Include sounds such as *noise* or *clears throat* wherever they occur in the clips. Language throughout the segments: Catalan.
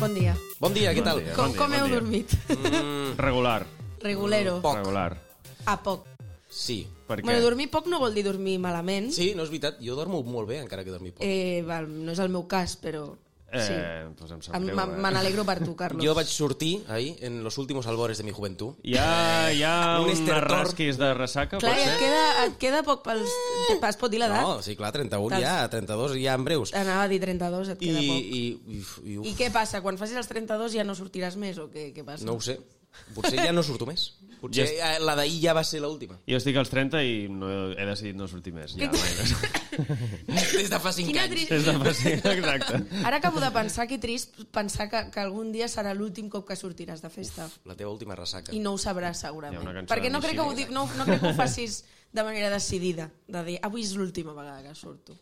Bon dia. Bon dia, què tal? Com, com heu dormit? Regular. Regulero. Poc. Regular. A poc. Sí. Per què? Bueno, dormir poc no vol dir dormir malament. Sí, no és veritat. Jo dormo molt bé, encara que dormi poc. Eh, val, no és el meu cas, però... Eh, sí. doncs em sap Em- greu, me- eh? Me n'alegro per tu, Carlos. Jo vaig sortir ahir, en los últimos albores de mi juventud. Hi ha, hi ha Un un rasquis de ressaca, Clar, pot i ser? et queda, et queda poc pels... Es pot dir l'edat? No, sí, clar, 31 Tals- ja, 32 ja en breus. Anava a dir 32, et I, queda poc. i, i, i, I uf, què passa? Quan facis els 32 ja no sortiràs més o què, què passa? no ho sé. Potser ja no surto més. Potser Ja ja, la d'ahir ja va ser l'última. Jo estic als 30 i no, he decidit no sortir més. Ja. *laughs* Des de fa 5 Quina anys. Des de fa sí, exacte. Ara acabo de pensar que trist pensar que, que algun dia serà l'últim cop que sortiràs de festa. La teva última ressaca. I no ho sabràs segurament. Perquè no crec, que ho, dic, no, no crec que ho facis de manera decidida, de dir avui és l'última vegada que surto.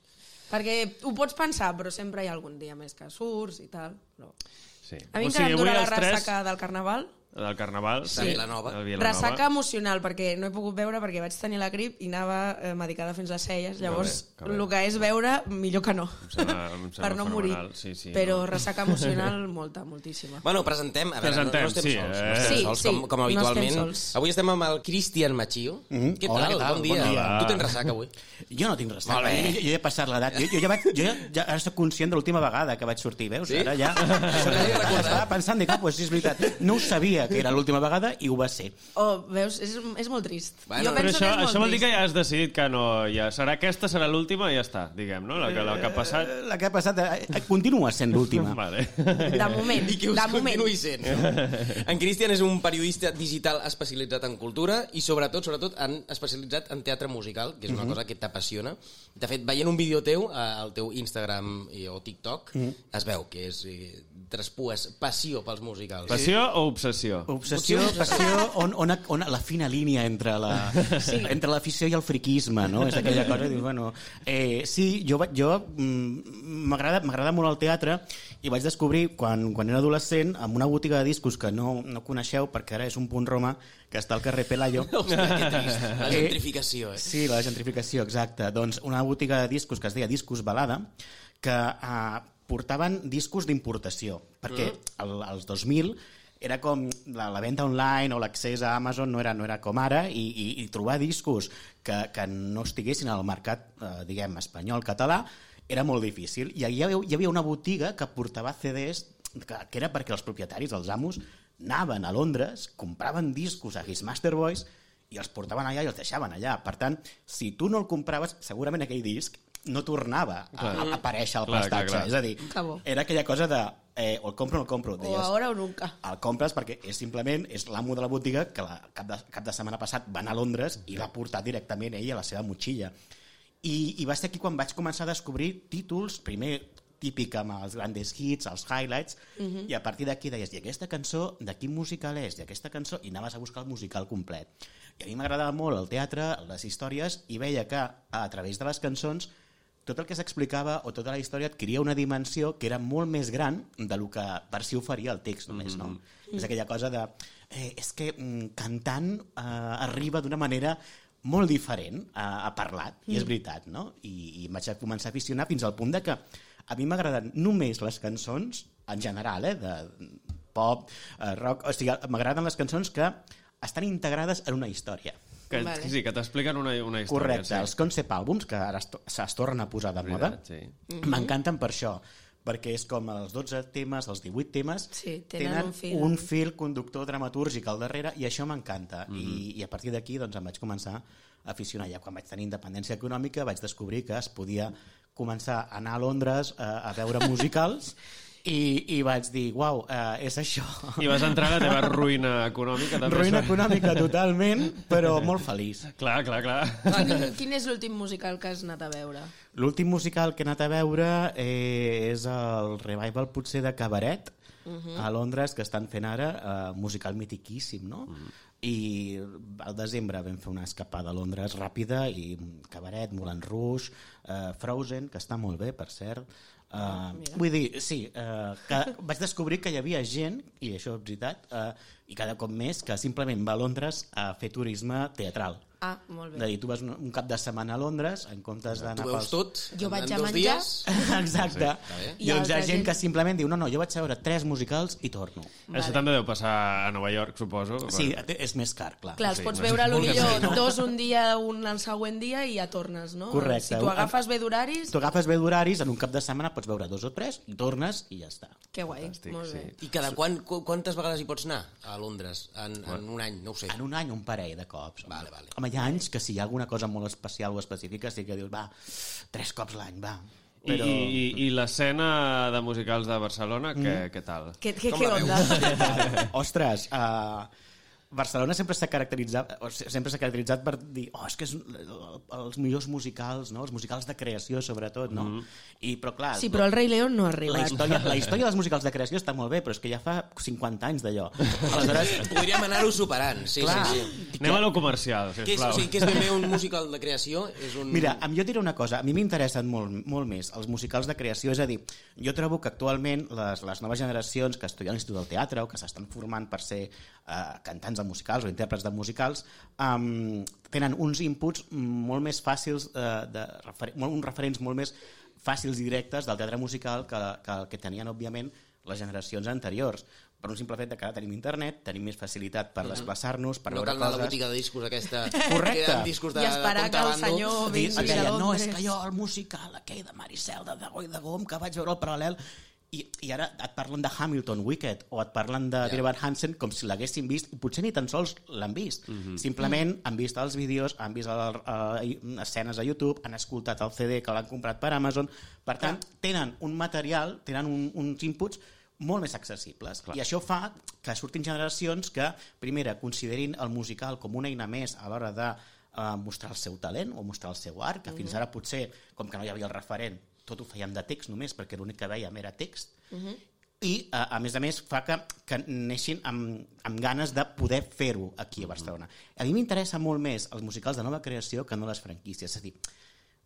Perquè ho pots pensar, però sempre hi ha algun dia més que surts i tal. Però... Sí. A mi O encara sigui, em dura la als tres- ressaca del Carnaval. Del Carnaval. De Vilanova. del Vilanova. Ressaca emocional, perquè no he pogut veure perquè vaig tenir la grip i anava eh, medicada fins les celles. Llavors, que bé. el que és veure, millor que no. Em sembla- em sembla *laughs* per no morir. fenomenal, sí, sí, Però no. ressaca emocional, *laughs* molta, moltíssima. Bueno, presentem, a veure, Presentem, no, no estem sí, sols, eh? no estem Sí, sols, sí, com, com no estem habitualment. sols. Avui estem amb el Cristian Machio. Mhm. Què Hola, tal? què tal? Bon dia. Bon dia. Tu tens ressaca avui? Jo no tinc res. Jo, bé. jo, jo he passat l'edat. Jo, jo, ja vaig, jo ja, ja ara soc conscient de l'última vegada que vaig sortir, veus? Sí? Ara ja... *laughs* Estava pensant, dic, ah, pues, sí, és veritat. No ho sabia que era l'última vegada i ho va ser. Oh, veus? És, és molt trist. Bueno, jo Però penso això, que és molt això vol dir que ja has decidit que no... Ja serà aquesta, serà l'última i ja està, diguem, no? La que, la que ha passat... Eh, La que ha passat eh, continua sent l'última. *laughs* Vale. De moment, I que us de moment. continuï sent. No? *laughs* En Cristian és un periodista digital especialitzat en cultura i sobretot, sobretot, en, especialitzat en teatre musical, que és una cosa que t'apassiona. De fet, veient un vídeo teu eh, al teu Instagram i, o TikTok, es veu que és eh, traspues passió pels musicals. Passió o obsessió? Obsessió, passió, on, on, on la fina línia entre la sí. entre l'afició i el friquisme, no? És aquella cosa, dius, bueno... Eh, sí, jo, jo mm, m'agrada m'agrada molt el teatre i vaig descobrir, quan, quan era adolescent, en una botiga de discos que no, no coneixeu, perquè ara és un punt Roma, que està al carrer Pelayo, *laughs* Hòstia, que trist. La Eh, gentrificació, eh? Sí, la gentrificació, exacte. Doncs una botiga de discos que es deia Discos Balada, que eh, portaven discos d'importació, perquè el, als 2000 era com la, la venda online o l'accés a Amazon no era, no era com ara i, i, i trobar discos que, que no estiguessin al mercat, eh, diguem, espanyol, català, era molt difícil. I hi havia, hi havia una botiga que portava CDs que, que era perquè els propietaris, els amos, anaven a Londres, compraven discos a His Master Boys i els portaven allà i els deixaven allà. Per tant, si tu no el compraves, segurament aquell disc no tornava a, a aparèixer Clar, clar, prestatge. clar. És a dir, era aquella cosa de eh, o el compro o el compro. O ara o nunca. El compres perquè és simplement és l'amo de la botiga que la, cap, de, cap de setmana passat va anar a Londres i l'ha portat directament ell a la seva motxilla. I, I va ser aquí quan vaig començar a descobrir títols, primer típic amb els grandes hits, els highlights, uh -huh. i a partir d'aquí deies, i aquesta cançó de quin musical és? I aquesta cançó? I anaves a buscar el musical complet. I a mi m'agradava molt el teatre, les històries, i veia que a través de les cançons tot el que s'explicava o tota la història adquiria una dimensió que era molt més gran de lo que per si oferia el text només, no? Mm -hmm. És aquella cosa de... Eh, és que mm, cantant eh, arriba d'una manera molt diferent a, a parlat, i és veritat, no? I, I vaig començar a aficionar fins al punt de que a mi m'agraden només les cançons, en general, eh, de pop, eh, rock, o sigui, m'agraden les cançons que estan integrades en una història. Que, Vale. Sí, que t'expliquen una, una història. Correcte, sí. els concept àlbums, que ara es, to- es tornen a posar de moda, sí. m'encanten per això perquè és com els 12 temes, els 18 temes, Sí, tenen un fil. un fil conductor dramatúrgic al darrere i això m'encanta. I, I a partir d'aquí doncs, em vaig començar a aficionar. Ja quan vaig tenir independència econòmica vaig descobrir que es podia començar a anar a Londres a, a veure musicals *laughs* i, i vaig dir, uau, uh, és això. I vas entrar a la teva ruïna econòmica. També Ruïna això. econòmica totalment, però molt feliç. Clar, clar, clar. Quin, quin és l'últim musical que has anat a veure? L'últim musical que he anat a veure eh, és el revival potser de Cabaret, uh -huh. a Londres, que estan fent ara, eh, musical mitiquíssim, no? Uh -huh. I al desembre vam fer una escapada a Londres ràpida i Cabaret, Moulin Rouge, eh, Frozen, que està molt bé, per cert. Uh, vull dir, sí, uh, que vaig descobrir que hi havia gent, i això és veritat, uh, i cada cop més, que simplement va a Londres a fer turisme teatral. Ah, molt bé. dir, tu vas un, un cap de setmana a Londres en comptes d'anar Tu veus tot Jo en- vaig a dos menjar. dies. *laughs* Exacte. bé. I doncs hi ha gent gent- que simplement diu no, no, jo vaig a veure tres musicals i torno. Això també deu passar a Nova York, suposo. Sí, és més car, clar. Clar, els Sí, pots veure sí, sí, no. dos un dia, un el següent dia i ja tornes, no? Correcte. Si tu agafes bé d'horaris, Tu agafes bé d'horaris, en un cap de setmana pots veure dos o tres, i tornes i ja està. que guai, Fantàstic, molt sí. bé. I cada quan, qu- quantes vegades hi pots anar a Londres? En, en un any, no ho sé. En un any un parell de cops. home. Vale, vale. Home, hi ha anys que si hi ha alguna cosa molt especial o específica sí que dius, va, tres cops l'any, va. I, i, i, i l'escena de musicals de Barcelona, què, què tal? Què, què, què onda? *laughs* *laughs* Ostres, uh, Barcelona sempre s'ha caracteritzat, o sigui, sempre s'ha caracteritzat per dir, oh, és que és els millors musicals, no? els musicals de creació, sobretot, no? Mhm. I, però clar, Sí, però el Rei León no ha la arribat. història, la història dels *laughs* musicals de creació està molt bé, però és que ja fa 50 anys d'allò. *laughs* Aleshores, Podríem anar-ho superant, sí, Clar. sí, sí. Anem a lo comercial, Què és, sisplau. o sigui, què és ben bé un musical de creació? És un... Mira, a mi jo diré una cosa, a mi m'interessen molt, molt més els musicals de creació, és a dir, jo trobo que actualment les, les noves generacions que estudien a l'Institut del Teatre o que s'estan formant per ser eh, cantants de musicals o intèrprets de musicals, um, tenen uns inputs molt més fàcils, eh, de refer molt, uns referents molt més fàcils i directes del teatre musical que, que el que tenien, òbviament, les generacions anteriors per un simple fet de que ara tenim internet, tenim més facilitat per desplaçar-nos, per no veure cal anar a la coses... botiga de discos aquesta... *laughs* Correcte. Que discos de, I esperar de que el senyor vingui a deien, no, és Londres. que jo el musical aquell de Maricel, de Dago i de Gom, que vaig veure al paral·lel, i, i ara et parlen de Hamilton, Wicked, o et parlen de yeah. Van Hansen com si l'haguessin vist, i potser ni tan sols l'han vist. Mm -hmm. Simplement han vist els vídeos, han vist el, el, escenes a YouTube, han escoltat el CD que l'han comprat per Amazon, per tant, tenen un material, tenen un, uns inputs molt més accessibles. Clar. I això fa que surtin generacions que, primera, considerin el musical com una eina més a l'hora de eh, mostrar el seu talent o mostrar el seu art, que fins ara potser, com que no hi havia el referent, tot ho fèiem de text només, perquè l'únic que veiem era text, i a, a més a més fa que, que neixin amb, amb ganes de poder fer-ho aquí a Barcelona. A mi m'interessa molt més els musicals de nova creació que no les franquícies, és a dir,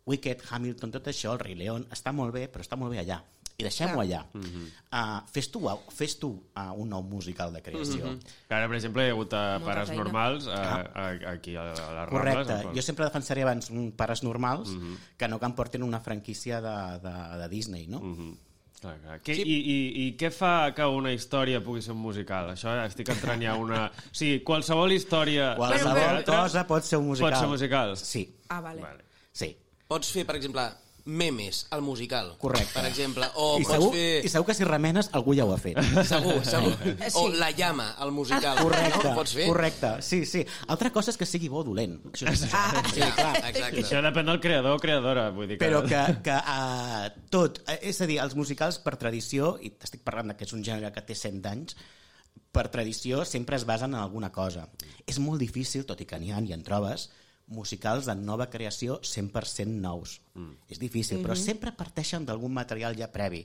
Wicked, Hamilton, tot això, el Rei León, està molt bé, però està molt bé allà. I deixem-ho allà. Uh -huh. uh, fes tu, fes tu uh, un nou musical de creació. Uh -huh. Que ara, per exemple, hi ha hagut uh, pares feina. normals a, a, aquí a, a les Rambles. Correcte. qual- Jo sempre defensaré abans un pares normals uh -huh. que no que em portin una franquícia de, de, de Disney, no? Uh -huh. Clar, clar. Què, i, i, I què fa que una història pugui ser un musical? Això estic entrant ja una... O sigui, qualsevol història... Qualsevol cosa pot ser un musical. Pot ser musical? Sí, Ah, vale. Vale. sí. Pots fer, per exemple, memes al musical. Correcte. Per exemple. O I pots segur, fer... I segur que si remenes algú ja ho ha fet. Segur, segur. Sí. O la llama al musical. Correcte, No? Pots fer? correcte. Sí, sí. Altra cosa és que sigui bo o dolent. Això és Ah, sí, clar. Exacte. Això depèn del creador o creadora, vull dir que... Però que, que uh, tot, eh, és a dir, els musicals per tradició, i t'estic parlant de que és un gènere que té 100 anys, per tradició sempre es basen en alguna cosa. És molt difícil, tot i que n'hi ha i en trobes, musicals de nova creació 100% nous. Mm. És difícil, però sempre parteixen d'algun material ja previ.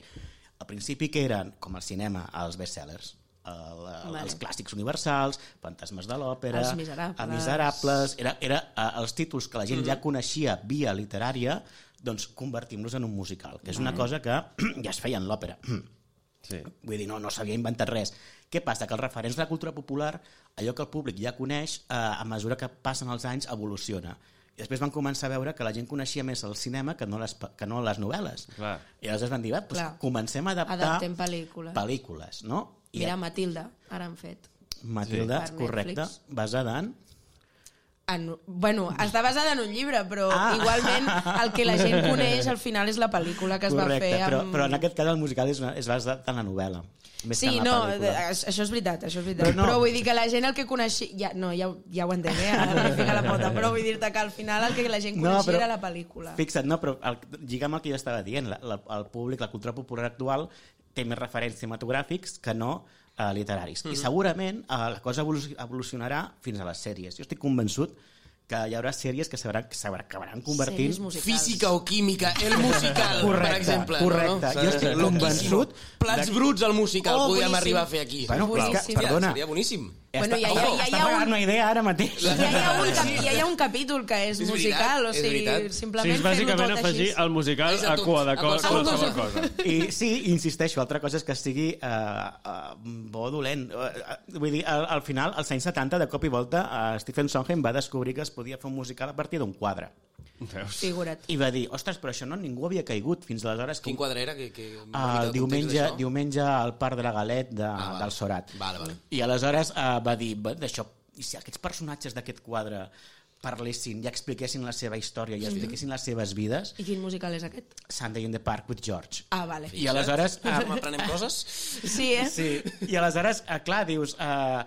Al principi que eren, com al cinema, els bestsellers, el, el, Vale. els clàssics universals, Fantasmes de l'òpera, Els Miserables. Els Miserables, era, era uh, els títols que la gent ja coneixia via literària, doncs convertim-los en un musical, que és una cosa que *clears throat* ja es feia en l'òpera. *clears throat* Sí. Vull dir, no, no s'havia inventat res. Què passa? Que els referents de la cultura popular, allò que el públic ja coneix, eh, a mesura que passen els anys, evoluciona. I després van començar a veure que la gent coneixia més el cinema que no les, que no les novel·les. Clar. I aleshores van dir, va, doncs Clar. comencem a adaptar Adaptem pel·lícules. pel·lícules, no? I Mira, Matilda, ara han fet. Matilda, Sí. Correcte, basada en... En, bueno, està basada en un llibre, però Ah. igualment el que la gent *laughs* coneix al final és la pel·lícula que es Correcte, va fer amb... però, però en aquest cas el musical és, una, és basat en la novel·la. Més Sí, no, de- això és veritat, això és veritat. Però Però, no. no. però vull dir que la gent el que coneixia... Ja, no, ja, ja ho entenc, eh? Ara no la pota, però vull dir-te que al final el que la gent coneixia era la pel·lícula. Fixa't, no, però el, lligam el que jo estava dient, la, la, el públic, la cultura popular actual té més referents cinematogràfics que no eh, literaris. I segurament eh, la cosa evolu- evolucionarà fins a les sèries. Jo estic convençut que hi haurà sèries que s'acabaran convertint... Sèries musicals. Física o química, el musical, Correcte, per exemple. correcte. No? Jo estic convençut Plats bruts al musical, Oh, podríem arribar a fer aquí. Bueno, però és que, Boníssim. perdona, Seria boníssim. Bueno, està, ja- ja- ja està ha un- pagant una idea ara mateix. Ja hi, ha un cap, ja hi ha un *laughs* capítol que és, És veritat, musical, o és sigui, veritat. Sí, simplement és bàsicament afegir així. el musical És a a cua de a co- qualsevol qualsevol cosa. cosa. I sí, insisteixo, altra cosa és que sigui uh, uh, bo o dolent. Uh, uh, vull dir, al, al final, als anys 70, de cop i volta, uh, Stephen Sondheim va descobrir que es podia fer un musical a partir d'un quadre. Veus? Figura't. I va dir, ostres, però això no ningú havia caigut fins aleshores. Que Quin quadre era? Que, que, el diumenge, diumenge al Parc de la Galet de, Ah, vale. del Sorat. Vale, vale. I aleshores uh, va dir, "Bé, d'això, i si aquests personatges d'aquest quadre parlessin i expliquessin la seva història i expliquessin les seves vides, I quin musical és aquest? Sunday in the Park with George. Ah, vale. I aleshores... Ah, Uh, aprenem coses? Sí, eh? Sí, i aleshores, eh, clar, dius, eh,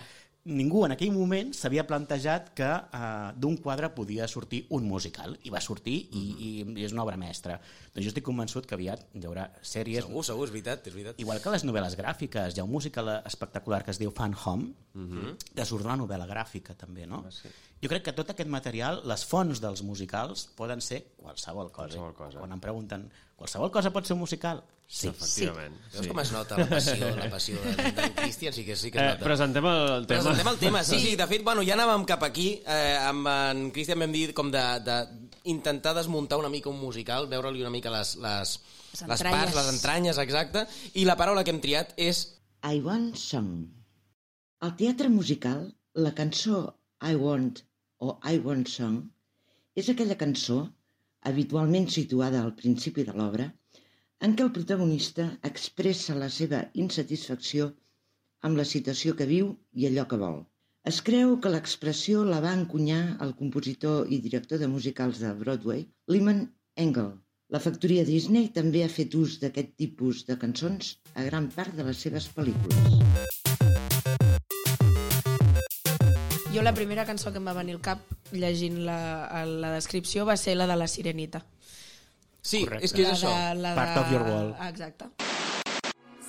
ningú en aquell moment s'havia plantejat que eh, d'un quadre podia sortir un musical, i va sortir i, i, i és una obra mestra. Doncs jo estic convençut que aviat hi haurà sèries... Segur, segur, és veritat, és veritat. Igual que les novel·les gràfiques, hi ha un musical espectacular que es diu Fan Home, que surt d'una novel·la gràfica també, no? Jo crec que tot aquest material, les fonts dels musicals, poden ser qualsevol cosa. Qualsevol cosa. Quan em pregunten, qualsevol cosa pot ser un musical? Sí. Efectivament. Veus com es nota la passió, la passió d'en d'en Christian? Sí que, sí que es Eh, nota. presentem el tema. Presentem el tema, sí, *laughs* sí. De fet, bueno, ja anàvem cap aquí. Eh, amb en Cristian vam dir com de, de intentar desmuntar una mica un musical, veure-li una mica les, les, Les les parts, les entranyes, exacte. I la paraula que hem triat és I Want Song. Al teatre musical, la cançó I Want o I Want Song és aquella cançó, habitualment situada al principi de l'obra, en què el protagonista expressa la seva insatisfacció amb la situació que viu i allò que vol. Es creu que l'expressió la va encunyar el compositor i director de musicals de Broadway, Lyman Engel. La factoria Disney també ha fet ús d'aquest tipus de cançons a gran part de les seves pel·lícules. Jo la primera cançó que em va venir al cap llegint la, la descripció va ser la de la Sirenita. Sí, Correcte. és que és la això. De, la Part de... of your world. Exacte.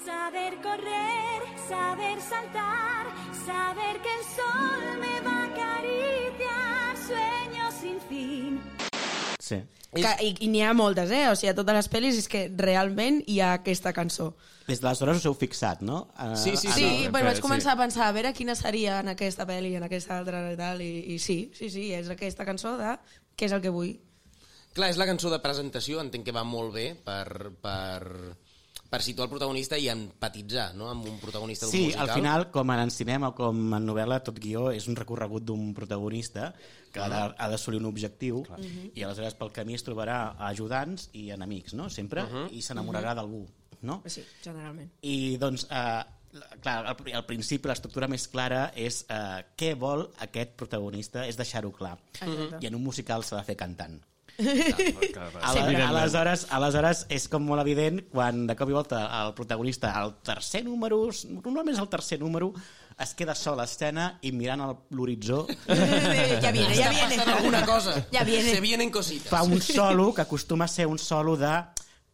Saber correr, saber saltar, saber que el sol me va acariciar, sueños sin fin. Sí. Que, I i n'hi ha moltes, eh? O sigui, a totes les pel·lis és que realment hi ha aquesta cançó. Des d'aleshores us heu fixat, no? Uh, Sí, sí, Sí, no, però sí. vaig començar a pensar a veure quina seria en aquesta pel·li, en aquesta altra i tal, i, i sí, sí, sí, és aquesta cançó de què és el que vull. Clar, és la cançó de presentació, entenc que va molt bé per, per, per situar el protagonista i empatitzar no? amb un protagonista d'un Sí, musical. al final, com en cinema o com en novel·la, tot guió és un recorregut d'un protagonista que ha de- ha d'assolir un objectiu i aleshores pel camí es trobarà ajudants i enemics, no? Sempre, i s'enamorarà d'algú, no? Sí, generalment. I doncs, eh, clar, al, al principi l'estructura més clara és eh, què vol aquest protagonista, és deixar-ho clar. Exacte. I en un musical s'ha de fer cantant. Aleshores, aleshores és com molt evident quan de cop i volta el protagonista al tercer número, normalment és el tercer número, es queda sol a escena i mirant l'horitzó ja viene, ja viene. alguna cosa. Ja viene. Se vienen cositas. fa un solo que acostuma a ser un solo de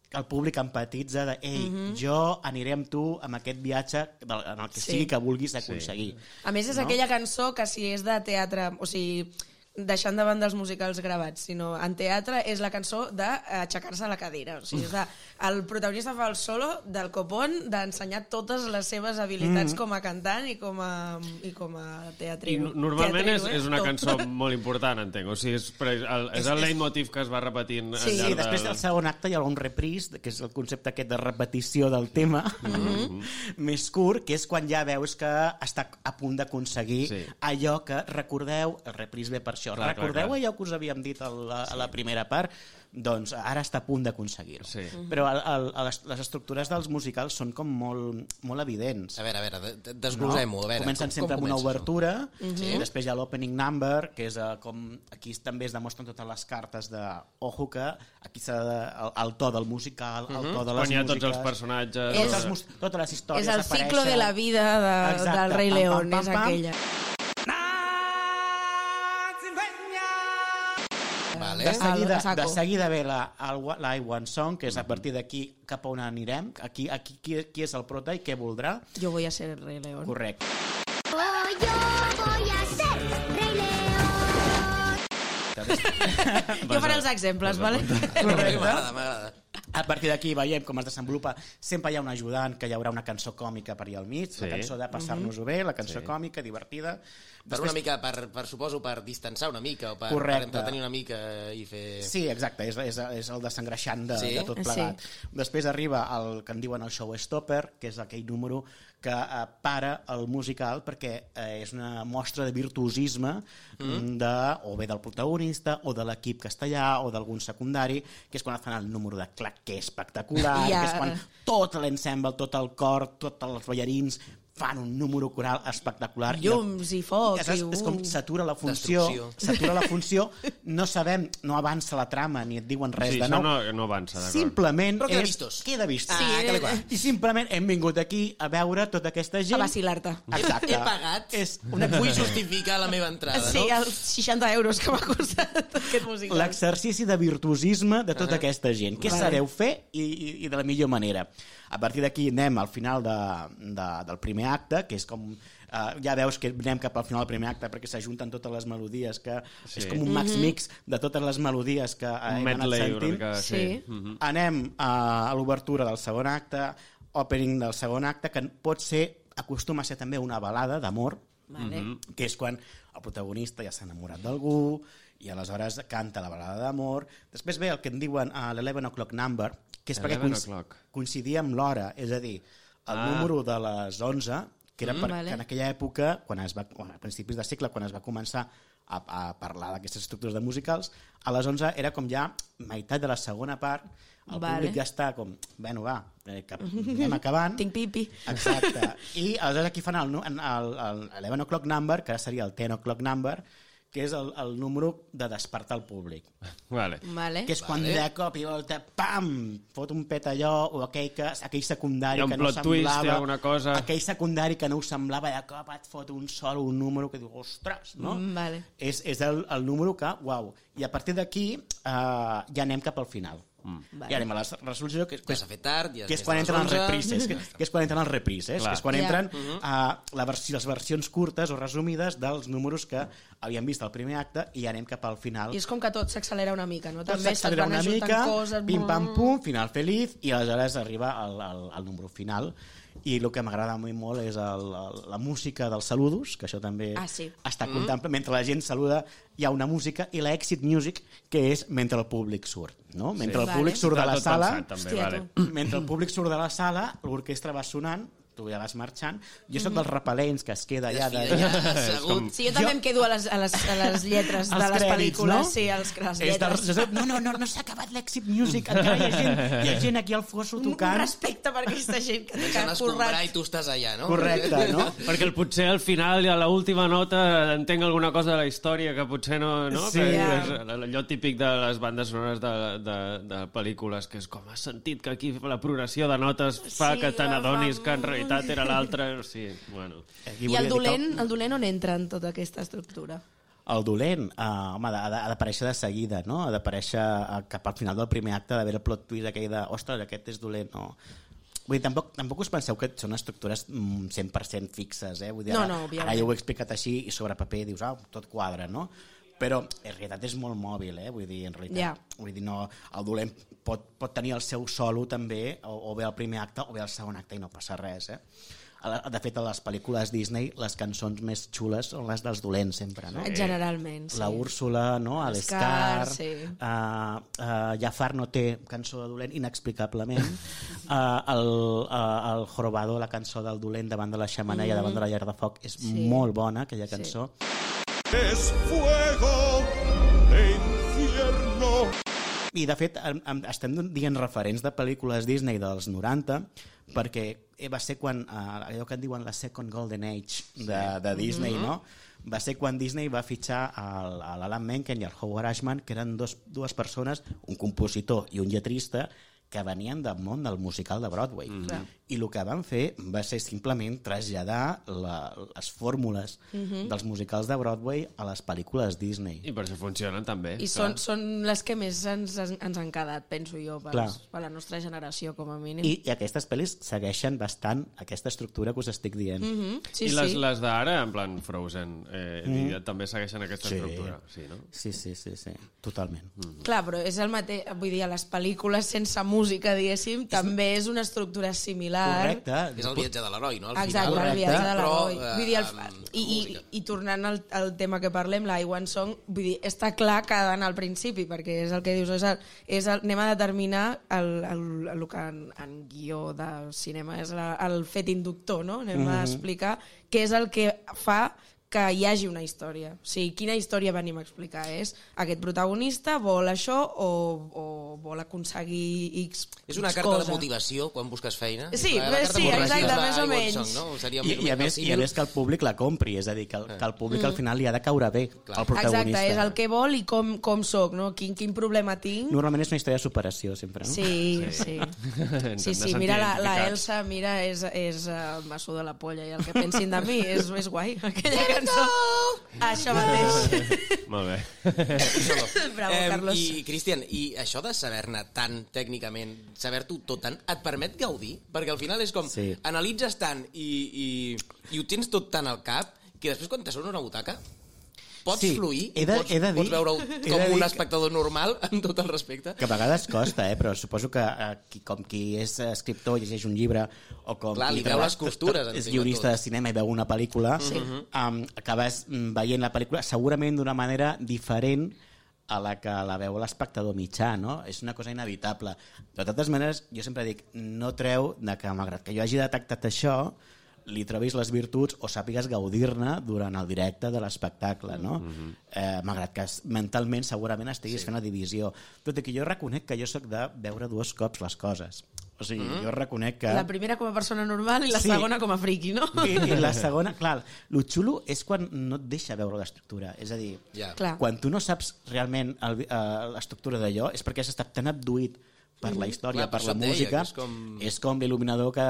que el públic empatitza de ei, jo aniré amb tu amb aquest viatge en el que Sí. sigui que vulguis aconseguir. A més, és no? aquella cançó que si és de teatre, o sigui, deixant de banda els musicals gravats, sinó en teatre és la cançó d'aixecar-se a la cadira. O sigui, és de, el protagonista fa el solo del copón d'ensenyar totes les seves habilitats mm. com a cantant i com a, i com a I teatrino. no- normalment és, Teatrino, eh? és una Tot. cançó molt important, entenc. O sigui, és, però és el, és el leitmotiv que es va repetint Sí, al Sí, després del segon acte hi ha un reprise, que és el concepte aquest de repetició del tema, més curt, que és quan ja veus que està a punt d'aconseguir Sí. allò que recordeu, el reprise ve per això, Clar, clar, recordeu clar. allò que us havíem dit a la, a la primera part? Doncs ara està a punt d'aconseguir-ho. Sí. Però el, el, les, les estructures dels musicals són com molt, molt evidents. A veure, a veure, de- de- desglosem-ho. A veure, Comencen com- sempre com amb una comença això? obertura, sí. i després hi ha l'opening number, que és uh, com... Aquí també es demostren totes les cartes de... Ojo que aquí s'ha de... El, el to del musical, el to de les Quan hi ha músiques... tots els personatges... Totes, És- les, mus- totes les històries És el apareixen. ciclo de la vida de, Exacte. del rei León, és pam. aquella. Vale. De seguida, saco. de seguida ve la, el, la I Want Song, que és a partir d'aquí cap on anirem, aquí, aquí qui, qui és el prota i què voldrà. Jo voy a ser el Rei León. Correcte. Oh, yo voy a ser Rey León. Jo faré els exemples, vale? M'agrada, m'agrada. A partir d'aquí veiem com es desenvolupa. Sempre hi ha un ajudant, que hi haurà una cançó còmica per allà al mig, Sí. la cançó de passar-nos-ho bé, la cançó còmica, divertida. Per una mica, per, per suposo, per distensar una mica o per, per Correcte. entretenir una mica i fer... Sí, exacte, és, és, és el desengreixant de, Sí? de tot plegat. Després arriba el que en diuen el showstopper, que és aquell número que eh, para el musical perquè eh, és una mostra de virtuosisme mm. de, o bé del protagonista o de l'equip castellà o d'algun secundari, que és quan fan el número de clac, que és espectacular, Ja. que és quan tot l'ensemble, tot el cor, tots els ballarins fan un número coral espectacular. I Llums i foc. és, és, i, és com uh. s'atura la funció, s'atura la *laughs* funció, no sabem, no avança la trama ni et diuen res sí, de això nou. no, no avança, d'acord. Simplement Però queda és... vistós. Queda vistós. Sí, Ah, que li va. I simplement hem vingut aquí a veure tota aquesta gent... A vacilar-te. Exacte. He pagat, És una... vull justificar la meva entrada, Sí, no? els 60 euros que m'ha costat aquest musical. l'exercici de virtuosisme de tota aquesta gent. Què Vale. sabeu fer i, i, i de la millor manera. A partir d'aquí anem al final de, de, del primer acte, que és com... Uh, ja veus que anem cap al final del primer acte perquè s'ajunten totes les melodies, que Sí. és com un max mix de totes les melodies que uh, hem anat sentint. mica... Sí. Sí. Mhm. Anem a, a l'obertura del segon acte, opening del segon acte, que pot ser, acostuma a ser també una balada d'amor, Vale. que és quan el protagonista ja s'ha enamorat d'algú i aleshores canta la balada d'amor. Després ve el que en diuen uh, l'11 o'clock number, que és perquè 11 coinc- o'clock. coincidia amb l'hora, és a dir, el Ah. número de les 11, que era per, vale. que en aquella època, quan es va, quan, a principis de segle, quan es va començar a, a parlar d'aquestes estructures de musicals, a les 11 era com ja meitat de la segona part, el Vale. públic ja està com, bueno, va, eh, que anem *laughs* acabant. Tinc pipi. Exacte. I aleshores aquí fan el, nu- el, el, el 11 o'clock number, que ara seria el 10 o'clock number, que és el, el número de despertar el públic. Vale. Vale. Que és quan Vale. de cop i volta, pam, fot un pet allò, o aquell, que, aquell secundari que no twist, semblava... alguna cosa. Aquell secundari que no us semblava, de cop et fot un sol, un número que diu, ostres, no? Mm, vale. És, és el, el número que, uau. I a partir d'aquí eh, ja anem cap al final. Mm. Vale. Ja anem a la resolució, que, Que s'ha fet tard, ja que és quan les entren els 11. reprises, que, que és quan entren els reprises, Clar. que és quan entren uh, la versió, les versions curtes o resumides dels números que havíem vist al primer acte i ja anem cap al final. I és com que tot s'accelera una mica, no? Tot També s'accelera una mica, coses... pim pam pum, final feliç, i aleshores arriba al, al, al número final. I el que m'agrada a mi molt és el, el, la música dels saludos, que això també Ah, sí. està contempla. Mentre la gent saluda, hi ha una música, i la exit music, que és mentre el públic surt. No? Mentre el Vale. públic surt de la sala, pensat, també, Hòstia, vale. mentre el públic surt de la sala, l'orquestra va sonant, tu ja vas marxant. Jo sóc dels repel·lents que es queda allà de... Desfidellà, *laughs* assegut. Sí, jo també Jo- em quedo a les, a les, a les lletres de les crèdits, pel·lícules. no? Sí, els, les És de, lletres. no, no, no, no s'ha acabat l'exit music, encara hi ha gent, hi ha gent aquí al fosso Un, un tocant. respecte per aquesta gent que, ha escombrar currat. i tu estàs allà, no? Correcte, no? *laughs* Perquè el, potser al final, a l'última nota, entenc alguna cosa de la història que potser no... no? Sí. Que Ja. és allò típic de les bandes sonores de, de, de pel·lícules, que és com has sentit que aquí la progressió de notes fa Sí, que te n'adonis que en realitat era l'altre... Sí, bueno. Aquí I el dir que dolent, el dolent on entra en tota aquesta estructura? El dolent, uh, home, ha d'aparèixer de seguida, no? Ha d'aparèixer uh, cap al final del primer acte, d'haver el plot twist aquell de, ostres, aquest és dolent, no? Vull dir, tampoc, tampoc us penseu que són estructures mm, 100% fixes, eh? Vull dir, No, ara, no, òbviament. ara jo ho he explicat així i sobre paper dius, ah, tot quadra, no? Però en realitat és molt mòbil, eh? Vull dir, en realitat, Ja. vull dir, no, el dolent pot, pot tenir el seu solo també, o, o bé al primer acte o bé al segon acte i no passa res, eh? A De fet, a les pel·lícules Disney, les cançons més xules són les dels dolents, sempre, no? Generalment, sí. La Úrsula, no? L'Scar, l'Scar, sí. uh, uh, Jafar no té cançó de dolent inexplicablement, uh, *laughs* el, uh, el Jorobado, la cançó del dolent davant de la xamaneia, davant de la llar de foc, és Sí. molt bona, aquella cançó. Es fuego de infierno. I, de fet, em- em- estem dient referents de pel·lícules Disney dels 90 perquè eh, va ser quan, eh, allò que en diuen la Second Golden Age de, de Disney, no? Va ser quan Disney va fitxar el- a l'Alan Menken i el Howard Ashman, que eren dos, dues persones, un compositor i un lletrista, que venien del món del musical de Broadway. Mm -hmm. I el que van fer va ser simplement traslladar la, les fórmules dels musicals de Broadway a les pel·lícules Disney. I per això funcionen també. I són, són les que més ens, ens han quedat, penso jo, per, Clar. per la nostra generació, com a mínim. I, I aquestes pel·lis segueixen bastant aquesta estructura que us estic dient. Mm Mhm, sí, I les, sí. les d'ara, en plan Frozen, eh, mm. també segueixen aquesta estructura. Sí, no? sí, sí, sí, sí, totalment. Mm. Clar, però és el mateix, vull dir, a les pel·lícules sense música, diguéssim, també és una estructura similar. Correcte. És el viatge de l'heroi, no? Al Exacte, final, el viatge de l'heroi. eh, Vull dir, el, amb- i, i. I tornant al, al tema que parlem, la I Want Song, vull dir, està clar que ha d'anar al principi, perquè és el que dius, és el, és el, anem a determinar el, el, el, que en, en guió de cinema és la, el fet inductor, no? Anem Mhm. a explicar què és el que fa que hi hagi una història. O sigui, quina història venim a explicar? És aquest protagonista vol això o, o vol aconseguir X És una X carta cosa. de motivació quan busques feina? Sí, la, sí, exacte, més o menys. Song, no? Seria I, més, i, a més, I a més que el públic la compri, és a dir, que el, que el públic al final li ha de caure bé al protagonista. Exacte, és el que vol i com, com sóc, no? Quin, quin problema tinc. Normalment és una història de superació, sempre, no? Sí, sí. Sí, *laughs* sí, sentir mira, la, la. Elsa, mira, és, és uh, maçó de la polla i el que pensin de mi és, és guai, *laughs* aquella cançó. Això mateix. Molt bé. Bravo, Carlos. I, Cristian, i això de saber-ne tant tècnicament, saber-t'ho tot tant, et permet gaudir? Perquè al final és com, Sí. analitzes tant i, i, i ho tens tot tant al cap que després quan te sona una butaca pots Sí, fluir, he de- pots, he de dir- pots de com un que- espectador normal, *laughs* amb tot el respecte. Que a vegades costa, eh? però suposo que eh, qui, com qui és escriptor i llegeix un llibre o com Clar, qui li veu treballa- les costures, és guionista de cinema i veu una pel·lícula, sí. um, acabes mm, veient la pel·lícula segurament d'una manera diferent a la que la veu l'espectador mitjà, no? És una cosa inevitable. De totes maneres, jo sempre dic, no treu de que, malgrat que jo hagi detectat això, li trobis les virtuts o sàpigues gaudir-ne durant el directe de l'espectacle, no? eh, malgrat que mentalment segurament estiguis sí. fent una divisió. Tot i que jo reconec que jo sóc de veure dos cops les coses. O sigui, mm. jo reconec que... La primera com a persona normal i la Sí. segona com a friki, no? I, I la *laughs* segona, clar, el xulo és quan no et deixa veure l'estructura. És a dir. Clar. quan tu no saps realment eh, l'estructura d'allò és perquè has estat tan abduït per la història, Clar, per la deia, música, que és com- és com l'il·luminador que,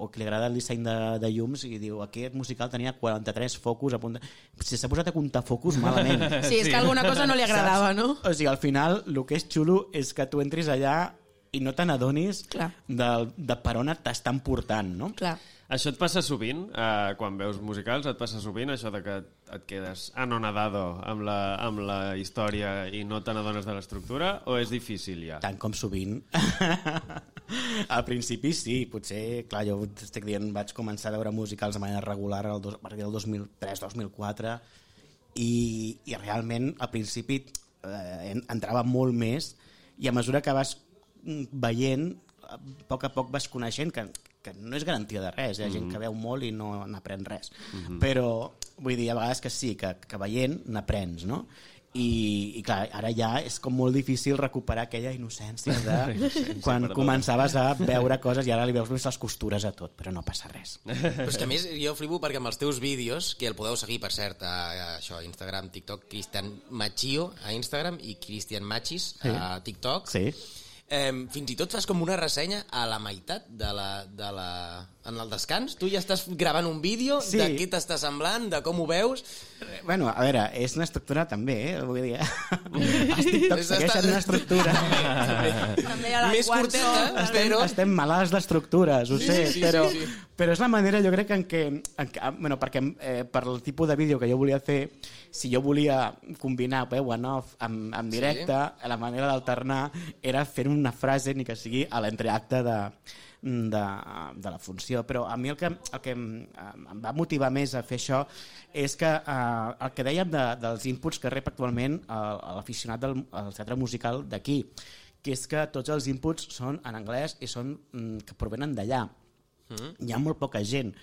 o que li agrada el disseny de, de llums i diu aquest musical tenia 43 focus a punt de... Si s'ha posat a comptar focus, malament. *laughs* Sí, és que alguna cosa no li agradava, no? O sigui, al final, el que és xulo és que tu entris allà i no te n'adonis de, de per on t'estan portant, no? Clar. Això et passa sovint, eh, quan veus musicals, et passa sovint això de que et quedes anonadado amb la, amb la història i no te n'adones de l'estructura, o és difícil ja? Tant com sovint. *laughs* Al principi sí, potser, clar, jo estic dient, vaig començar a veure musicals de manera regular al dos, a partir del 2003-2004 i, i realment al principi eh, en- entrava molt més i a mesura que vas veient, a poc a poc vas coneixent que, que no és garantia de res, hi ha gent que veu molt i no n'aprèn res. Però vull dir, a vegades que sí, que, que veient n'aprens, no? I, i clar, ara ja és com molt difícil recuperar aquella innocència de *laughs* quan perdó. començaves a veure coses i ara li veus més les costures a tot, però no passa res. Però és que a més jo flipo perquè amb els teus vídeos, que el podeu seguir per cert a, a això, a Instagram, TikTok, Cristian Machio a Instagram i Cristian Machis Sí. a TikTok. Sí. Eh, fins i tot fas com una ressenya a la meitat de la, de la... en el descans. Tu ja estàs gravant un vídeo Sí. de què t'està semblant, de com ho veus. Bueno, a veure, és una estructura també, eh? Vull dir, *laughs* els TikToks És segueixen una estructura. També a la Més One curteta, Song, estem, però... estem malalts d'estructures, ho Sí, sé, sí, sí, però, sí, sí. però és la manera, jo crec, en què, en què bueno, perquè eh, per el tipus de vídeo que jo volia fer, si jo volia combinar veu en off amb, amb directe, la manera d'alternar era fer una frase, ni que sigui a l'entreacte de, de, de la funció. Però a mi el que, el que em, em va motivar més a fer això és que eh, el que dèiem de, dels inputs que rep actualment el- l'aficionat del al teatre musical d'aquí, que és que tots els inputs són en anglès i són mm, que provenen d'allà. Mm. Hi ha molt poca gent,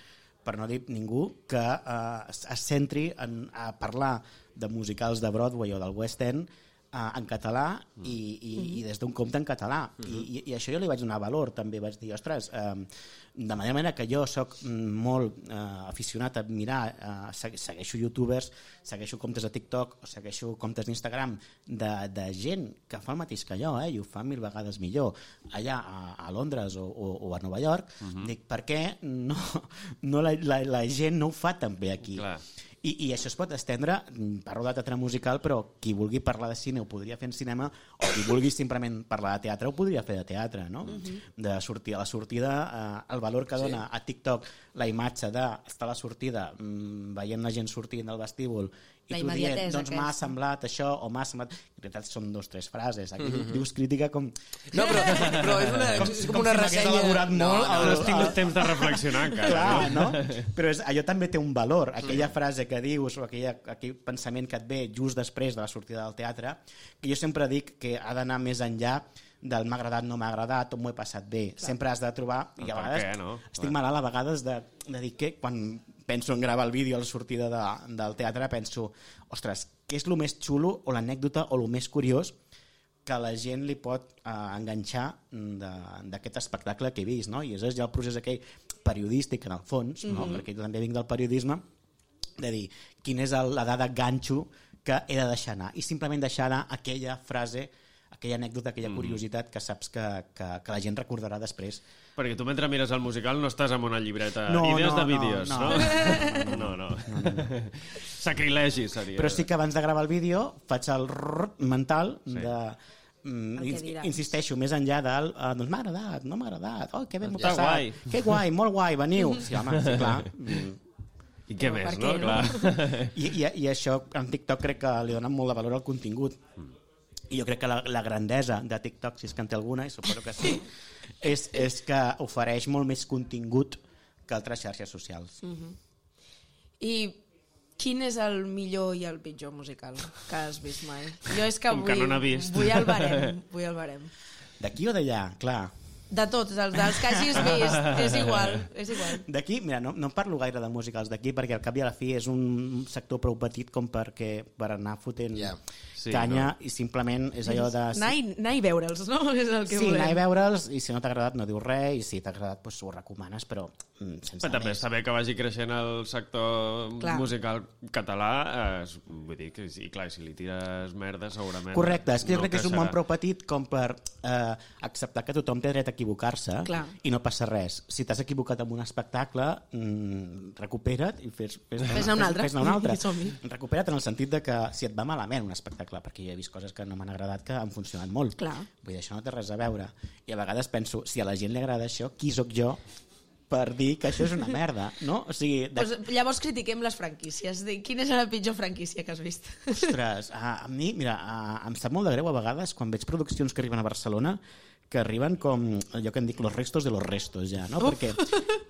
per no dir ningú, que eh, es centri en, a parlar de musicals de Broadway o del West End uh, en català i, i, i des d'un compte en català. I, i, I això jo li vaig donar valor, també. Vaig dir, ostres, um, de manera manera que jo sóc mm, molt uh, aficionat a mirar, uh, segueixo youtubers, segueixo comptes de TikTok, segueixo comptes d'Instagram de, de gent que fa el mateix que jo, eh, i ho fa mil vegades millor, allà a, a Londres o, o, o a Nova York, uh -huh. dic, per què no, no la, la, la gent no ho fa també aquí? Clar. I, I això es pot estendre, mm, parlo de teatre musical, però qui vulgui parlar de cine ho podria fer en cinema, o qui vulgui simplement parlar de teatre ho podria fer de teatre, no? Uh -huh. De sortir a la sortida, eh, el valor que dona sí. a TikTok la imatge d'estar a la sortida mm, veient la gent sortint del vestíbul i La tu dient, doncs m'ha semblat això o m'ha semblat... En realitat són dos tres frases. Aquí uh -huh. dius crítica com... No, però, però és una, com, és com com una si m'hagués ressenya... elaborat molt No, el- no has tingut el- temps de reflexionar encara. Clar, no? Però és, allò també té un valor. Aquella frase que dius o aquella, aquell pensament que et ve just després de la sortida del teatre, que jo sempre dic que ha d'anar més enllà del m'ha agradat, no m'ha agradat, o m'ho he passat bé. Clar. Sempre has de trobar... I a vegades què, no? estic malalt a vegades de, de dir que quan penso en gravar el vídeo a la sortida de, del teatre penso, ostres, què és el més xulo o l'anècdota o el més curiós que la gent li pot eh, enganxar de- d'aquest espectacle que he vist, no? I és ja el procés aquell periodístic, en el fons, no? perquè jo també vinc del periodisme, de dir quina és la dada ganxo que he de deixar anar. I simplement deixar anar aquella frase, aquella anècdota, aquella curiositat que saps que, que, que la gent recordarà després. Perquè tu mentre mires el musical no estàs amb una llibreta No, idees no, de no, vídeos, no. no? *laughs* No, no. Sacrilegi seria. Però sí que abans de gravar el vídeo faig el rrr mental Sí. de... Mm, insisteixo, més enllà del uh, doncs m'ha agradat, no m'ha agradat, oh, que bé m'ho he Està passat, guai. que guai, molt guai, veniu. Sí, home, sí, clar. Mm. I què Però més, no? no? Clar. I, i, I això en TikTok crec que li donen molt de valor al contingut. I jo crec que la, la grandesa de TikTok, si és que en té alguna, i suposo que sí, *laughs* és, és que ofereix molt més contingut que altres xarxes socials. I quin és el millor i el pitjor musical que has vist mai? Jo és que Com que vull, no vist. vull el barem, vull el barem. D'aquí o d'allà? Clar. De tots, dels, dels que hagis vist, és igual, és igual. D'aquí, mira, no, no parlo gaire de musicals d'aquí perquè al cap i a la fi és un sector prou petit com perquè per anar fotent Ja. Sí, canya i simplement és allò de... Anar i, anar i veure'ls, no? *laughs* És el que sí, volem. anar i veure'ls i si no t'ha agradat no dius res i si t'ha agradat doncs, ho recomanes però sense Però també més. bé que vagi creixent el sector Clar. musical català. Eh, és- vull dir que, sí, clar, si li tires merda segurament... Correcte, és que jo no crec que és un món prou petit com per eh, acceptar que tothom té dret a equivocar-se i no passa res. Si t'has equivocat amb un espectacle, mm, recupera't i fes, fes, Fes-ne un altre. Fes-ne un altre. *laughs* Recupera't en el sentit de que si et va malament un espectacle, perquè jo he vist coses que no m'han agradat que han funcionat molt. Clar. Vull dir, això no té res a veure. I a vegades penso, si a la gent li agrada això, qui sóc jo per dir que això és una merda, no? O sigui, de... Pues, llavors critiquem les franquícies. Di- Quina és la pitjor franquícia que has vist? Ostres, a, a mi, mira, a, em sap molt de greu a vegades quan veig produccions que arriben a Barcelona que arriben com allò que en dic los restos de los restos ja, no? Perquè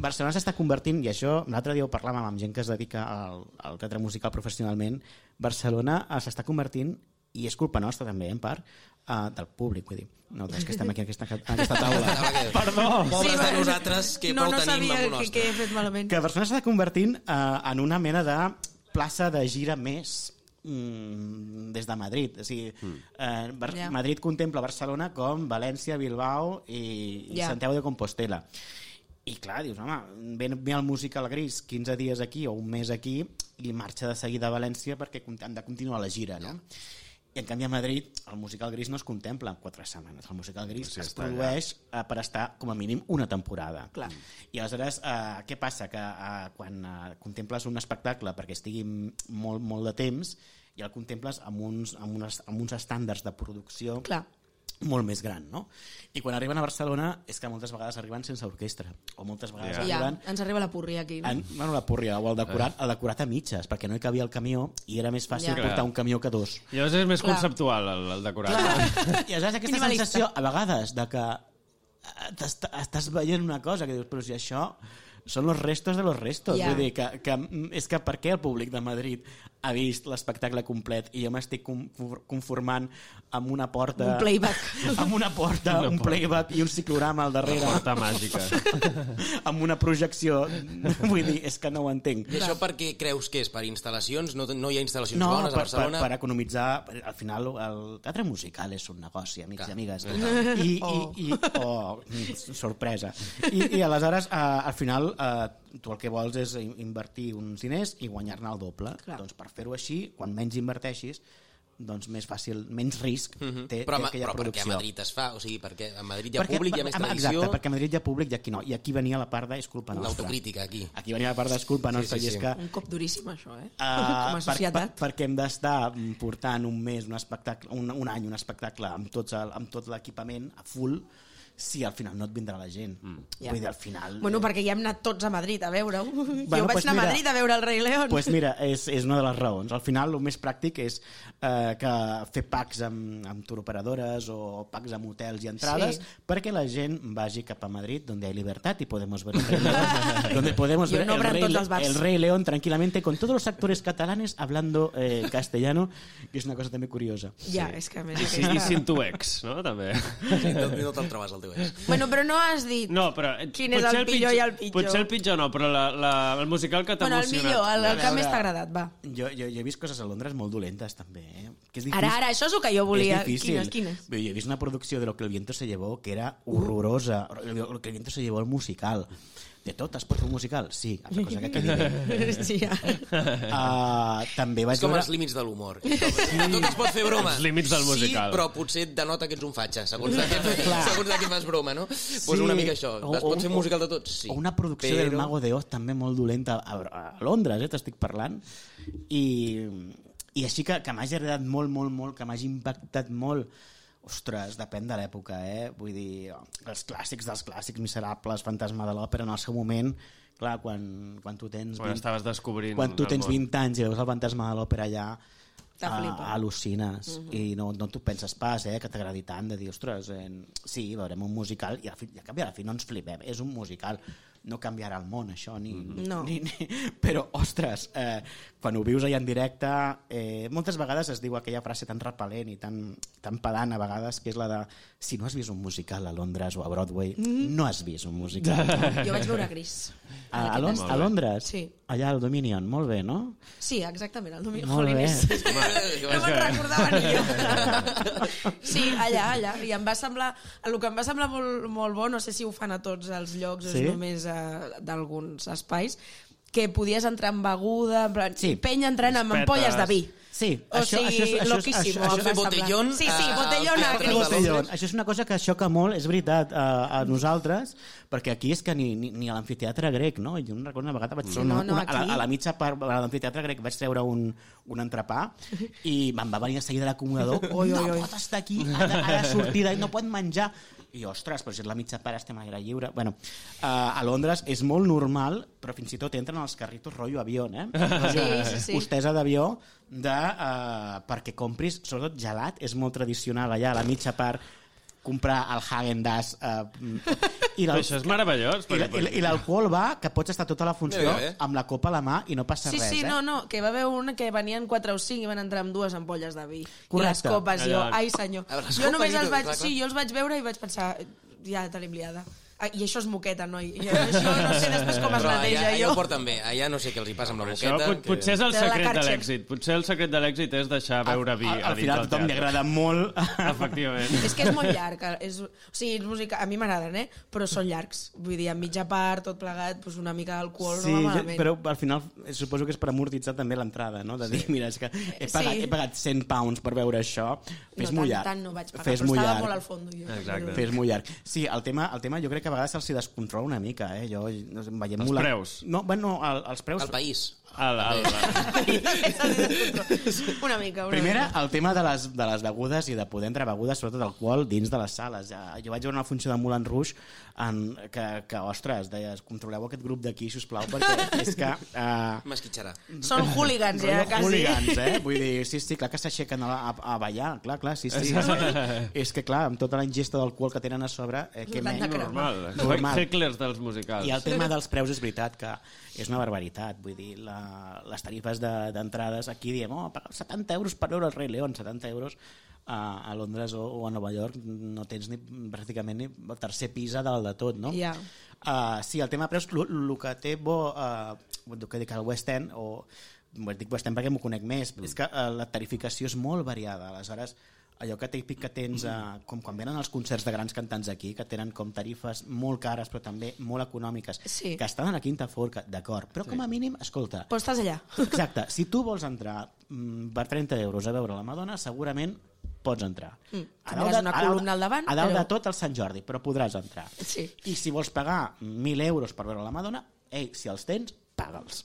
Barcelona s'està convertint, i això l'altre dia ho parlàvem amb gent que es dedica al, al teatre musical professionalment, Barcelona eh, s'està convertint, i és culpa nostra també, en part, uh, del públic, vull dir. No, és que estem aquí en aquesta, en *laughs* aquesta taula. *laughs* Perdó! Pobres Sí, de nosaltres que no, prou no tenim amb lo que, nostre. que he fet malament. que Barcelona s'està convertint uh, en una mena de plaça de gira més mm, des de Madrid. O sigui, eh, Bar Ja. Madrid contempla Barcelona com València, Bilbao i, i. Santiago de Compostela. I clar, dius, home, ven, ve el musical gris 15 dies aquí o un mes aquí i marxa de seguida a València perquè han de continuar la gira, no? I en canvi a Madrid el musical gris no es contempla en quatre setmanes. El musical gris Sí, es està allà. produeix eh, per estar com a mínim una temporada. Clar. I aleshores, eh, què passa? Que eh, quan eh, contemples un espectacle perquè estigui molt, molt de temps, ja el contemples amb uns, amb, unes, amb uns estàndards de producció Clar. Molt més gran, no? I quan arriben a Barcelona és que moltes vegades arriben sense orquestra, o moltes vegades Ja. Ja, arriben ens arriba la purria aquí. No? en, bueno, la púrria, o el decorat, el decorat a mitges, perquè no hi cabia el camió i era més fàcil Ja. portar Clar. un camió que dos. Llavors és més Clar. conceptual el, el decorat. *laughs* I aleshores aquesta Minimalista. sensació, a vegades, de que eh, estàs veient una cosa que dius, però si això són los restos de los restos. Ja. Vull dir que, que mm, és que per què el públic de Madrid ha vist l'espectacle complet i jo m'estic confor- conformant amb una porta... Un playback. *laughs* Amb una porta, un playback i un ciclorama al darrere. Porta màgica. *laughs* amb una projecció. *laughs* Vull dir, és que no ho entenc. I això per què creus que és? Per instal·lacions? No, no hi ha instal·lacions No, bones a per, per, Barcelona? per economitzar... Al final, el teatre musical és un negoci, amics Clar. i amigues. I, i, i, oh, mm, sorpresa. I, i aleshores, eh, al final, eh, tu el que vols és in- invertir uns diners i guanyar-ne el doble. Clar. Doncs per fer-ho així, quan menys inverteixis, doncs més fàcil, menys risc té, Mhm. però, té a Ma- aquella però perquè a producció. Madrid es fa? O sigui, perquè a Madrid hi ha públic, hi ha més tradició, Exacte, perquè a Madrid hi ha públic i aquí no. I aquí venia la part de és culpa nostra. l'autocrítica aquí. Aquí venia la part de és culpa nostra sí, i és sí. que Un cop duríssim, això, eh? Uh, *laughs* Com a societat. Per, per, perquè hem d'estar mm, portant un mes, un, espectacle, un, un any, un espectacle amb, tots el, amb tot l'equipament a full, si al final no et vindrà la gent. Mm. Ja. Vull dir, al final... Bueno, perquè ja hem anat tots a Madrid a veure-ho. *laughs* Bueno, jo vaig pues anar a mira, Madrid a veure el Rei León. pues mira, *laughs* és, és una de les raons. Al final, el més pràctic és eh, que fer packs amb, amb turoperadores o packs amb hotels i entrades Sí. perquè la gent vagi cap a Madrid, donde hay libertad y podemos ver el Rey León, *laughs* donde podemos ver no el Rey, tots els bars. el Rey León tranquilamente con todos los actores catalanes hablando eh, castellano, que és una cosa també curiosa. Ja, és que a més... Sí, I sin tu ex, no? També. No, no te'l trobes al teu ex. *laughs* Bueno, però no has dit... No, però... eh, Quin és potser el pitjor i el pitjor? Potser el pitjor no, però la, la, el musical que t'ha Bueno, el emocionat. millor, el, el que A més t'ha agradat, va. Jo, jo, jo he vist coses a Londres molt dolentes, també. Eh? Que és difícil. Ara, ara, això és el que jo volia. És difícil. Quines, quines? Jo he vist una producció de Lo que el viento se llevó que era horrorosa. Lo que el viento se llevó el musical. De tot, es pot fer un musical? Sí, altra cosa que quedi bé. *laughs* Sí, ja. Uh, també vaig És com veure... els límits de l'humor. A tot es pot fer broma. Els límits del musical. Sí, però potser et denota que ets un fatxa, segons de què, *laughs* segons de què fas broma, no? Sí, pues una mica això. o- Es pot fer un musical de tot? Sí. O una producció però... del Mago de Oz també molt dolenta a, a Londres, eh, t'estic parlant. I, i així que, que m'hagi agradat molt, molt, molt, que m'hagi impactat molt, ostres, depèn de l'època, eh? Vull dir, els clàssics dels clàssics miserables, Fantasma de l'Òpera, en el seu moment, clar, quan, quan tu tens... Quan 20 estaves descobrint quan tu tens món. 20 anys i veus el Fantasma de l'Òpera allà, a, al·lucines i no, no t'ho penses pas eh, que t'agradi tant de dir, ostres, eh, sí, veurem un musical i al fi, i al cap i a la fi no ens flipem és un musical, no canviarà el món això, ni, No. ni, ni, però ostres, eh, quan ho vius allà en directe eh, moltes vegades es diu aquella frase tan repel·lent i tan, tan pedant a vegades que és la de si no has vist un musical a Londres o a Broadway no has vist un musical *laughs* Jo vaig veure Gris. a, a, Lon a Londres? Sí. allà al Dominion, molt bé, no? Sí, exactament, el Domingo Molt bé. No me'n recordava ni jo. *laughs* Sí, allà, allà. I em va semblar... El que em va semblar molt, molt bo, no sé si ho fan a tots els llocs o Sí? és només uh, d'alguns espais, que podies entrar amb beguda, en plan, Sí. penya entrant amb Espetes. ampolles de vi. Sí, O sigui, això, em això, va fer semblar. botellón Sí, sí, a- botellón a Botellón. Això és una cosa que xoca molt, és veritat, a, a nosaltres, perquè aquí és que ni, ni, ni a l'amfiteatre grec, no? Jo no recordo una vegada vaig Sí, no, una, no, una, a, la, aquí- a la mitja part de l'amfiteatre grec vaig treure un, un entrepà i me'n va venir a seguida l'acomodador Oi, oi, no oi. pot estar aquí, ha de, ha de sortir d'ahí, no pot menjar i ostres, però si és la mitja part estem a l'aire lliure bueno, uh, a Londres és molt normal però fins i tot entren als carritos rotllo avió eh? Sí, sí, sí. d'avió de, uh, perquè compris, sobretot gelat, és molt tradicional allà, a la mitja part, comprar el Häagen-Dazs uh, i Però l'al- això és meravellós. i i- i l'alcohol va, que pots estar tota la funció Mira, bé. amb la copa a la mà i no passa Sí, res, sí, eh? no, no, que va haver una que venien 4 o 5 i van entrar amb dues ampolles de vi. I Correcte. les copes, jo, Allà. ai senyor. Jo només i els vaig, clar, clar. sí, jo els vaig veure i vaig pensar, ja tenim liada. Ah, I això és moqueta, noi. I això no sé després com es Però allà, neteja allà jo. ho porten bé. Allà no sé què els hi passa amb la Això moqueta. pot, potser és el secret de l'èxit. Potser el secret de l'èxit és deixar beure vi al, a al dins final a tothom li agrada molt *laughs* Efectivament. És que és molt llarg. És, o sigui, és música, a mi m'agraden, eh? Però són llargs. Vull dir, en mitja part, tot plegat, doncs una mica d'alcohol Sí, no va malament. però al final eh, suposo que és per amortitzar també l'entrada, no? De dir, mira, és que he pagat, Sí. he pagat 100 pounds per veure això, fes no, molt tant, llarg. tant no vaig pagar, fes però molt estava llarg. molt al fons. Jo. Exacte. Fes molt llarg. Sí, el tema, el tema jo crec que a vegades se'ls descontrola una mica, eh? Jo, no sé, em veiem Els molt... preus. No, bueno, el, els preus... El país. *laughs* El, el, una mica, una Primera, mica. el tema de les, de les begudes i de poder entrar begudes, sobretot alcohol, dins de les sales. Ja, jo vaig veure una funció de Moulin Rouge en, que, que, ostres, deies, controleu aquest grup d'aquí, si us plau, perquè *laughs* és que... Uh, M'esquitxarà. Són *laughs* hooligans, ja, quasi. hooligans, eh? Vull dir, sí, sí, clar que s'aixequen a, a, a ballar, clar, clar, sí, sí. és, que, és que, clar, amb tota la ingesta d'alcohol que tenen a sobre, eh, de menys, normal. Normal. Normal. Hecklers dels musicals. I el tema dels preus és veritat que és una barbaritat. Vull dir, la, les tarifes de- d'entrades, de, aquí diem, oh, pagar 70 euros per veure el Rei León, 70 euros a, a Londres o, o a Nova York no tens ni, pràcticament ni el tercer pis a dalt de tot, no? Ja. Uh, sí, el tema de preus, el que té bo, uh, el que dic al West End, o dic West End perquè m'ho conec més, mm. és que uh, la tarificació és molt variada, aleshores allò que típic que tens, uh, com quan venen els concerts de grans cantants aquí, que tenen com tarifes molt cares però també molt econòmiques, Sí. que estan a la quinta forca, d'acord, però com a mínim, escolta, Però estàs allà. *laughs* Exacte. Si tu vols entrar mm, per 30 euros a veure la Madonna, segurament pots entrar. Mm. Tindràs una columna al davant, A dalt però- de tot el Sant Jordi, però podràs entrar. Sí. I si vols pagar 1.000 euros per veure la Madonna, ei, si els tens, paga'ls.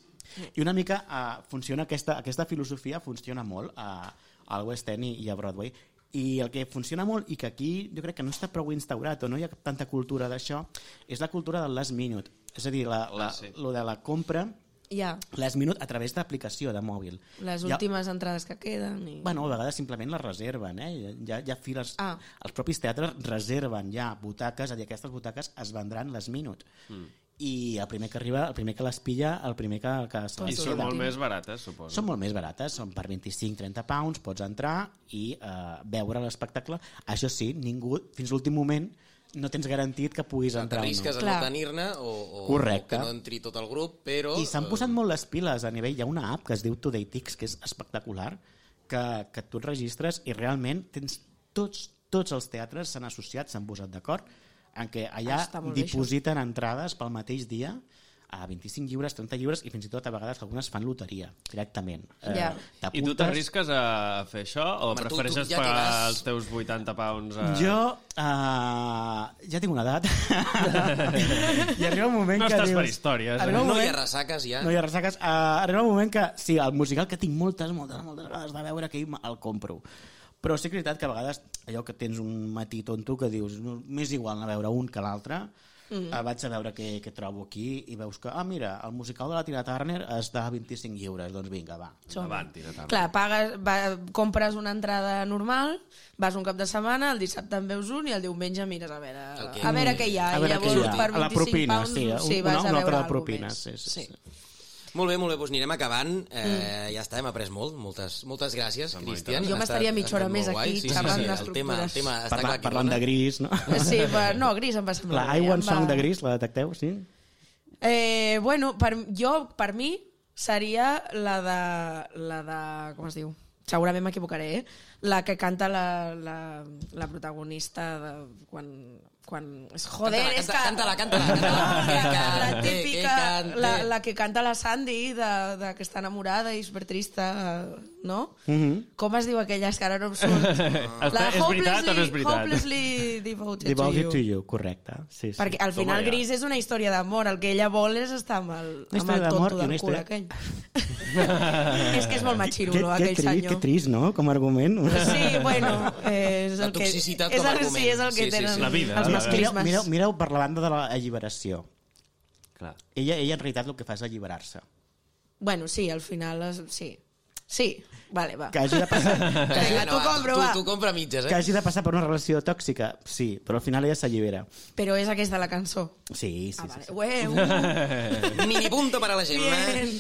I una mica uh, funciona aquesta, aquesta filosofia funciona molt a, al West End i a Broadway i el que funciona molt i que aquí jo crec que no està prou instaurat o no hi ha tanta cultura d'això és la cultura del last minute és a dir, la, la, Ah, sí. lo de la compra Ja, last minute a través d'aplicació de mòbil. les últimes entrades que queden. I... Bueno, a vegades simplement les reserven, eh? Hi ha files... Ah. Els propis teatres reserven ja butaques, és a dir, aquestes butaques es vendran les minut. Mm. I el primer que arriba, el primer que les pilla, el primer que, que se I són molt més barates, suposo. Són molt més barates, són per 25-30 pounds, pots entrar i eh, veure l'espectacle. Això sí, ningú, fins l'últim moment, no tens garantit que puguis entrar o no. a Clar. no tenir-ne o, o, Correcte. o que no entri tot el grup, però... I s'han posat molt les piles a nivell... Hi ha una app que es diu Today Tix, que és espectacular, que, que tu et registres i realment tens tots, tots els teatres s'han associat, s'han posat d'acord, en què allà dipositen entrades pel mateix dia a 25 lliures, 30 lliures i fins i tot a vegades algunes fan loteria directament. Ja. Eh, I tu t'arrisques a fer això o Home, tu- tu prefereixes ja pagar vas- els teus 80 pounds? A... Jo uh, ja tinc una edat *laughs* i arriba un moment No que estàs dius... per històries, eh? Un No hi moment- ha ressaques ja. No hi ha ressaques. Uh, arriba un moment que, sí, el musical que tinc moltes, moltes, moltes vegades de veure que el compro. Però sí que és veritat que a vegades allò que tens un matí tonto que dius no, m'és igual anar a veure un que l'altre mm. uh, vaig a veure què, què trobo aquí i veus que, ah mira, el musical de la Tina Turner està a 25 lliures, doncs vinga, va. Som-hi. Avant, Tina Turner. Clar, pagues, va, compres una entrada normal, vas un cap de setmana, el dissabte en veus un i el diumenge mires a veure, que- a veure què hi ha. A I veure què llavors, hi ha. per A la 25 propina, pounds, sí, sí, una- vas una a altra veure de alguna propina, més. sí, sí, sí. Molt bé, molt bé, doncs anirem acabant. Eh, ja està, hem après molt. Moltes, moltes gràcies, Cristian. Jo m'estaria mitja hora més guai. aquí sí, sí, xerrant sí, el tema, d'estructures. el tema està Parla, clar que parlant de gris, no? Sí, però, no, Gris em va semblar La bé, I Want va- Song de Gris, la detecteu, sí? Eh, bueno, per, jo, per mi, seria la de, la de... Com es diu? Segurament m'equivocaré, eh? La que canta la, la, la protagonista de, quan, quan... Joder, Canta-la, és que... canta-la, canta-la, que, la que típica... La, la que canta la Sandy, de, de que està enamorada i supertrista, no? Mhm. Com es diu aquella? És que ara no em surt. Està- *laughs* és veritat o no és veritat? Hopelessly devoted, Devoted to to you. you, correcte. Sí, sí. Perquè al final Toma ja. Gris és una història d'amor, el que ella vol és estar amb el, amb el tonto i una del cul història- aquell. *laughs* és que és molt machirulo, que, aquell que, senyor. que trist, no?, com a argument. Sí, bueno, *laughs* eh, és La el que, toxicitat és com a el, argument. sí, és el que Sí, sí, tenen sí. La vida, els la- masclismes. Mireu, mireu, mireu per la banda de l'alliberació. Clar. Ella, ella en realitat el que fa és alliberar-se. Bueno, sí, al final, és, sí. Sí, vale, va. Que hagi de passar, *laughs* que hagi, Vinga, tu compro, tu, va. tu compra mitges, que eh? hagi de passar per una relació tòxica, sí, però al final ella s'allibera. Però és aquesta la cançó. Sí, sí, Ah, sí. vale. sí. Ué, uh, *laughs* *laughs* Mini punto per a la Gemma. Bien.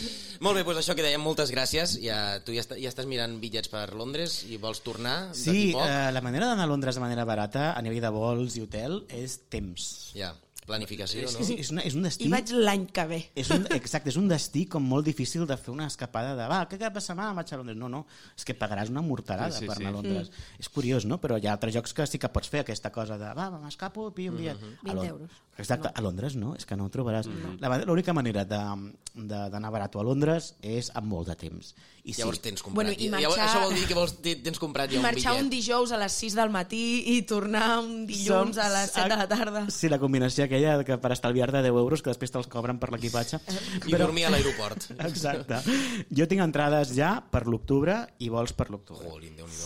Molt bé, doncs això que dèiem, moltes gràcies. Ja, tu ja, està, ja estàs mirant bitllets per Londres i vols tornar d'aquí Sí, poc? eh, la manera d'anar a Londres de manera barata, a nivell de vols i hotel, és temps. Ja, planificació, no? és, és, una, és un destí... I vaig l'any que ve. És un, exacte, és un destí com molt difícil de fer una escapada de va, què cap de setmana vaig a Londres? No, no, és que pagaràs una morterada Sí, sí, per sí. anar a Londres. Mm. És curiós, no? Però hi ha altres jocs que sí que pots fer aquesta cosa de va, m'escapo, pillo un bitllet. Mm-hmm. A 20 Lon- euros. Exacte, a Londres no, és que no ho trobaràs. La ma- L'única manera de- de- d'anar barat a Londres és amb molt de temps. I sí, Llavors tens comprat. Bueno, i Llavors, marxar- Això vol dir que vols, te- tens comprat ja un marxar bitllet. un dijous a les 6 del matí i tornar un dilluns a les 7 de la tarda. Sí, la combinació aquella de que per estalviar-te 10 euros que després te'ls cobren per l'equipatge. I dormir a l'aeroport. *laughs* Exacte. Jo tinc entrades ja per l'octubre i vols per l'octubre.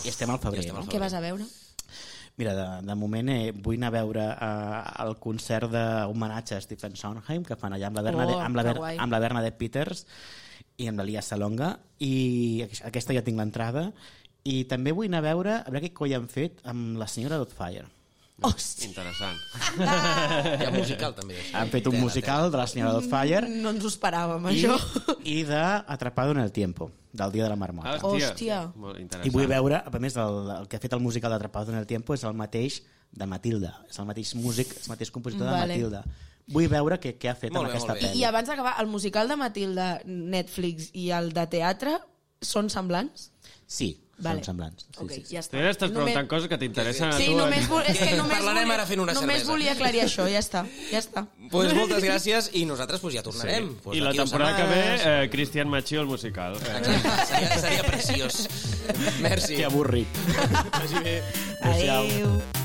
I estem al febrer. Ja estem al no? Què vas a veure? Mira, de, de moment eh, vull anar a veure eh, el concert d'homenatge a Stephen Sondheim que fan allà amb la, Bernade, Oh, amb, la Ber, amb la Bernadette Peters i amb la Lia Salonga. I aqu- aquesta ja tinc l'entrada. I també vull anar a veure a veure què coi han fet amb la senyora Doubtfire Hòstia. Interessant. Hi ha musical, també. Han fet un musical de la senyora Doubtfire No ens ho esperàvem, i, això. i de Atrapado en el tiempo, del dia de la marmota. Hòstia. Interessant. I vull veure, a més, el, el que ha fet el musical d'Atrapado en el tiempo és el mateix de Matilda. És el mateix músic, és el mateix compositor Vale. de Matilda. Vull veure què, què ha fet Molt amb bé, aquesta pel·li. I abans d'acabar, el musical de Matilda, Netflix i el de teatre són semblants? Sí, Vale. són semblants. Sí, ok, sí, sí. ja està. Tu ja estàs preguntant Només- coses que t'interessen a Sí, tu. només, eh? vol, és que només Parlarem volia, ara fent una només cervesa. volia aclarir això, ja està. Ja està. *laughs* Pues moltes gràcies i nosaltres pues, ja tornarem. Pues, I la temporada que ve, eh, Cristian Machio, el musical. Eh, *laughs* Seria, seria preciós. Merci. Que avorrit. Adéu-siau. Adéu.